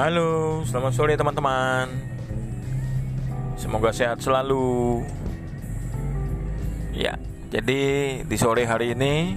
Halo, selamat sore teman-teman. Semoga sehat selalu. Ya, jadi di sore hari ini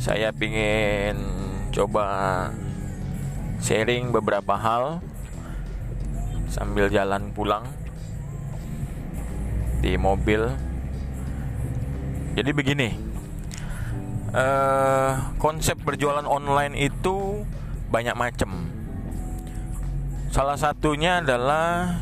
saya ingin coba sharing beberapa hal sambil jalan pulang di mobil. Jadi begini, eh, konsep berjualan online itu banyak macam. Salah satunya adalah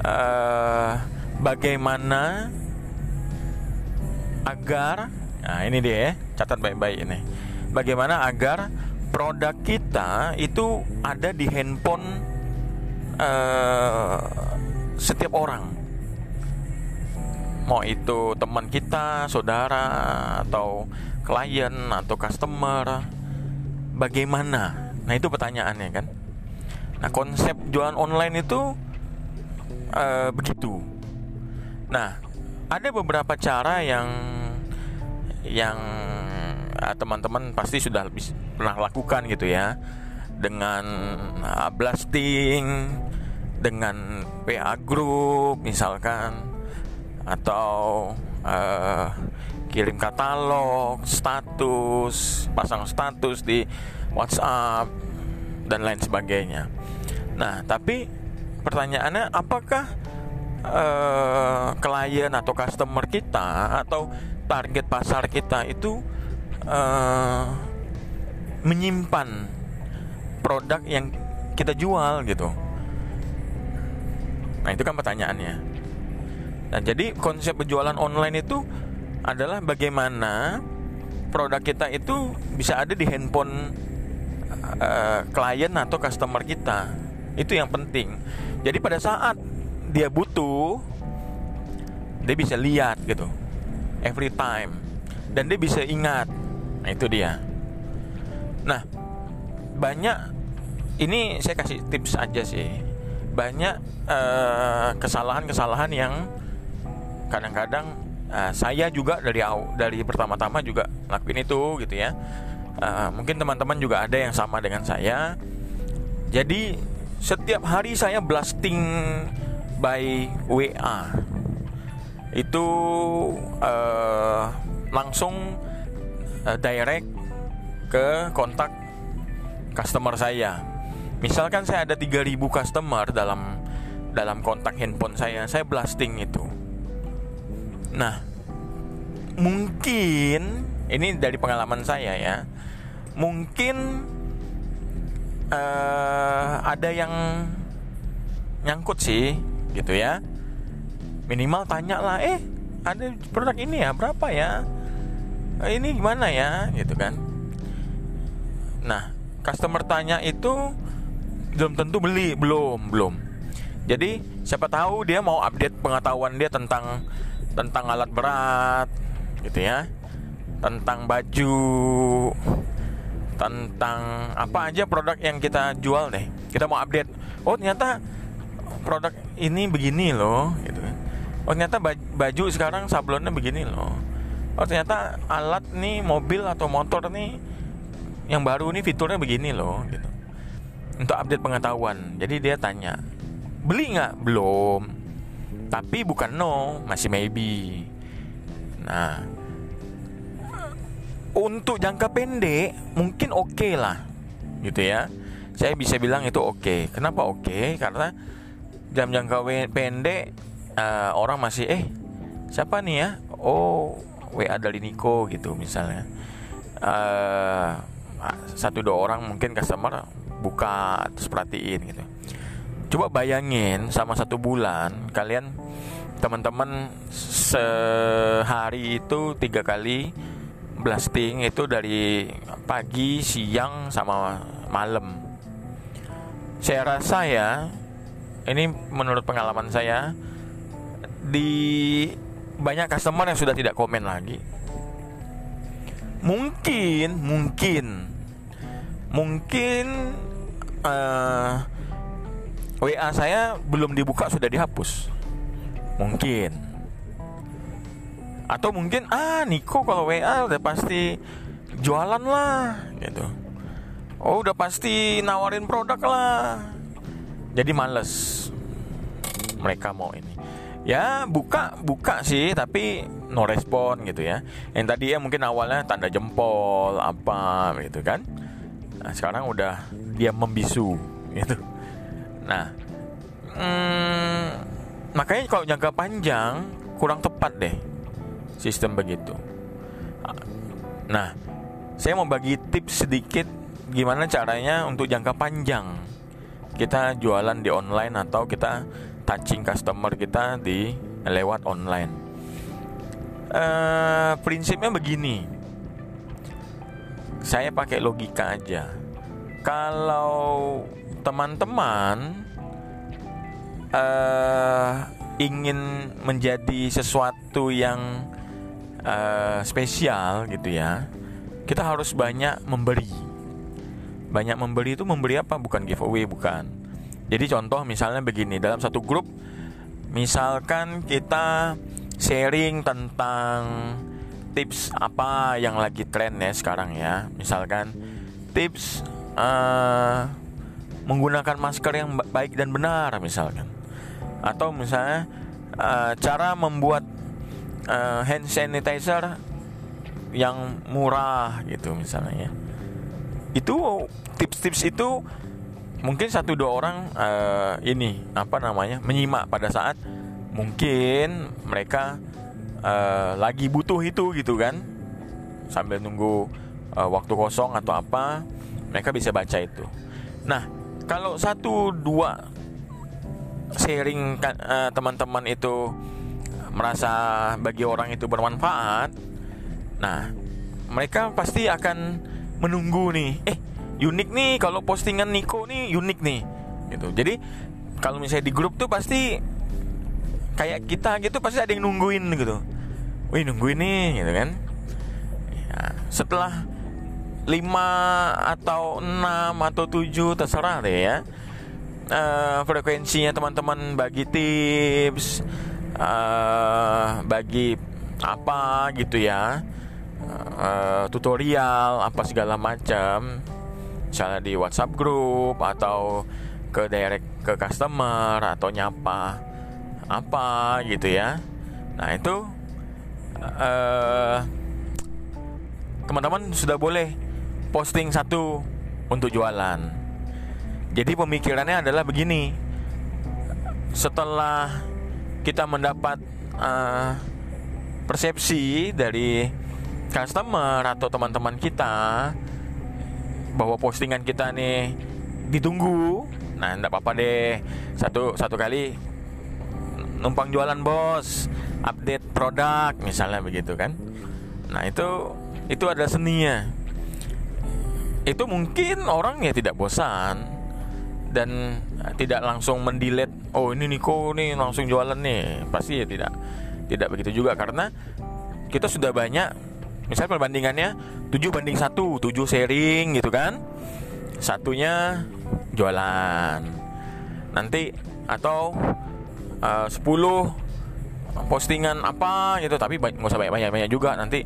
uh, bagaimana agar, nah ini dia ya, catat baik-baik ini. Bagaimana agar produk kita itu ada di handphone uh, setiap orang. Mau itu teman kita, saudara, atau klien, atau customer, bagaimana? Nah itu pertanyaannya kan. Nah konsep jualan online itu uh, begitu. Nah ada beberapa cara yang yang uh, teman-teman pasti sudah pernah lakukan gitu ya dengan uh, blasting, dengan PA group misalkan atau uh, kirim katalog, status, pasang status di WhatsApp dan lain sebagainya. Nah, tapi pertanyaannya apakah uh, klien atau customer kita atau target pasar kita itu uh, menyimpan produk yang kita jual gitu. Nah, itu kan pertanyaannya. Nah, jadi konsep penjualan online itu adalah bagaimana produk kita itu bisa ada di handphone uh, klien atau customer kita itu yang penting. Jadi pada saat dia butuh dia bisa lihat gitu. Every time dan dia bisa ingat. Nah, itu dia. Nah, banyak ini saya kasih tips aja sih. Banyak kesalahan kesalahan-kesalahan yang kadang-kadang uh, saya juga dari dari pertama-tama juga lakuin itu gitu ya. Uh, mungkin teman-teman juga ada yang sama dengan saya. Jadi setiap hari saya blasting by WA itu uh, langsung uh, direct ke kontak customer saya. Misalkan saya ada 3000 customer dalam dalam kontak handphone saya, saya blasting itu. Nah, mungkin ini dari pengalaman saya ya. Mungkin uh, ada yang nyangkut sih gitu ya. Minimal tanya lah eh ada produk ini ya berapa ya? Ini gimana ya? Gitu kan. Nah customer tanya itu belum tentu beli belum belum. Jadi siapa tahu dia mau update pengetahuan dia tentang tentang alat berat gitu ya. Tentang baju tentang apa aja produk yang kita jual deh. Kita mau update. Oh ternyata produk ini begini loh, gitu kan. Oh ternyata baju sekarang sablonnya begini loh. Oh ternyata alat nih mobil atau motor nih yang baru nih fiturnya begini loh, gitu. Untuk update pengetahuan. Jadi dia tanya, beli nggak? Belum. Tapi bukan no, masih maybe. Nah, untuk jangka pendek mungkin oke okay lah gitu ya saya bisa bilang itu oke okay. kenapa oke okay? karena jam jangka pendek uh, orang masih eh siapa nih ya oh WA dari Niko gitu misalnya uh, satu dua orang mungkin customer buka terus perhatiin gitu coba bayangin sama satu bulan kalian teman-teman sehari itu tiga kali blasting itu dari pagi, siang sama malam. Saya rasa ya, ini menurut pengalaman saya di banyak customer yang sudah tidak komen lagi. Mungkin, mungkin, mungkin uh, eh, WA saya belum dibuka sudah dihapus. Mungkin atau mungkin ah Niko kalau WA udah pasti jualan lah gitu. Oh udah pasti nawarin produk lah. Jadi males mereka mau ini. Ya buka buka sih tapi no respon gitu ya. Yang tadi ya mungkin awalnya tanda jempol apa gitu kan. Nah, sekarang udah dia membisu gitu. Nah hmm, makanya kalau jangka panjang kurang tepat deh sistem begitu nah saya mau bagi tips sedikit gimana caranya untuk jangka panjang kita jualan di online atau kita touching customer kita di lewat online. Uh, prinsipnya begini, saya pakai logika aja. Kalau teman-teman uh, ingin menjadi sesuatu yang uh, spesial gitu ya, kita harus banyak memberi. Banyak memberi itu memberi apa? Bukan giveaway, bukan jadi contoh misalnya begini, dalam satu grup misalkan kita sharing tentang tips apa yang lagi tren ya sekarang ya. Misalkan tips uh, menggunakan masker yang baik dan benar misalkan. Atau misalnya uh, cara membuat uh, hand sanitizer yang murah gitu misalnya ya. Itu tips-tips itu mungkin satu dua orang uh, ini apa namanya menyimak pada saat mungkin mereka uh, lagi butuh itu gitu kan sambil nunggu uh, waktu kosong atau apa mereka bisa baca itu nah kalau satu dua sharing uh, teman-teman itu merasa bagi orang itu bermanfaat nah mereka pasti akan menunggu nih eh unik nih kalau postingan Niko nih unik nih gitu. Jadi kalau misalnya di grup tuh pasti kayak kita gitu pasti ada yang nungguin gitu. Wih nungguin nih gitu kan. Ya, setelah 5 atau 6 atau 7 terserah deh ya uh, frekuensinya teman-teman bagi tips uh, bagi apa gitu ya. Uh, tutorial apa segala macam. Misalnya di WhatsApp grup atau ke direct ke customer atau nyapa apa gitu ya. Nah itu uh, teman-teman sudah boleh posting satu untuk jualan. Jadi pemikirannya adalah begini. Setelah kita mendapat uh, persepsi dari customer atau teman-teman kita bahwa postingan kita nih ditunggu. Nah enggak apa-apa deh. Satu satu kali numpang jualan bos. Update produk misalnya begitu kan. Nah itu itu ada seninya. Itu mungkin orang ya tidak bosan. Dan tidak langsung mendelete oh ini Niko nih langsung jualan nih. Pasti ya tidak tidak begitu juga karena kita sudah banyak misal perbandingannya 7 banding 1 7 sharing gitu kan. Satunya jualan. Nanti atau uh, 10 postingan apa gitu tapi nggak usah banyak banyak juga nanti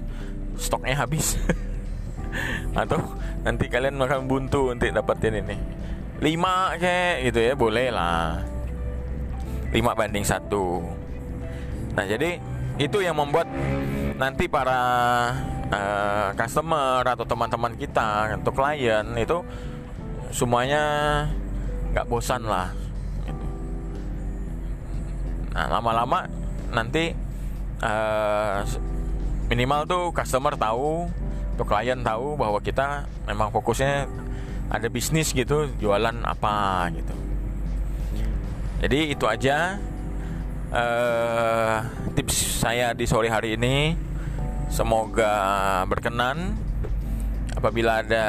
stoknya habis. Atau nanti kalian makan buntu untuk dapetin ini 5 kayak gitu ya boleh lah 5 banding 1 nah jadi itu yang membuat nanti para uh, customer atau teman-teman kita atau klien itu semuanya nggak bosan lah gitu. nah lama-lama nanti uh, minimal tuh customer tahu tuh klien tahu bahwa kita memang fokusnya ada bisnis gitu jualan apa gitu jadi itu aja uh, tips saya di sore hari ini Semoga berkenan. Apabila ada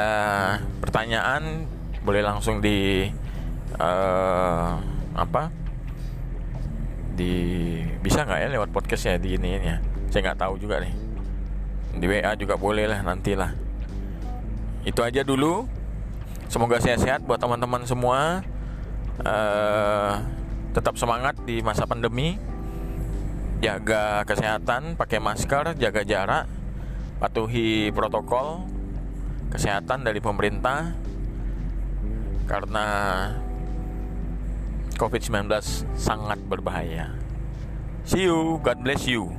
pertanyaan, boleh langsung di uh, apa? Di bisa nggak ya lewat podcast ya di ini ya? Saya nggak tahu juga nih. Di WA juga boleh lah nantilah. Itu aja dulu. Semoga sehat-sehat buat teman-teman semua. Uh, tetap semangat di masa pandemi jaga kesehatan, pakai masker, jaga jarak, patuhi protokol kesehatan dari pemerintah. karena COVID-19 sangat berbahaya. See you, God bless you.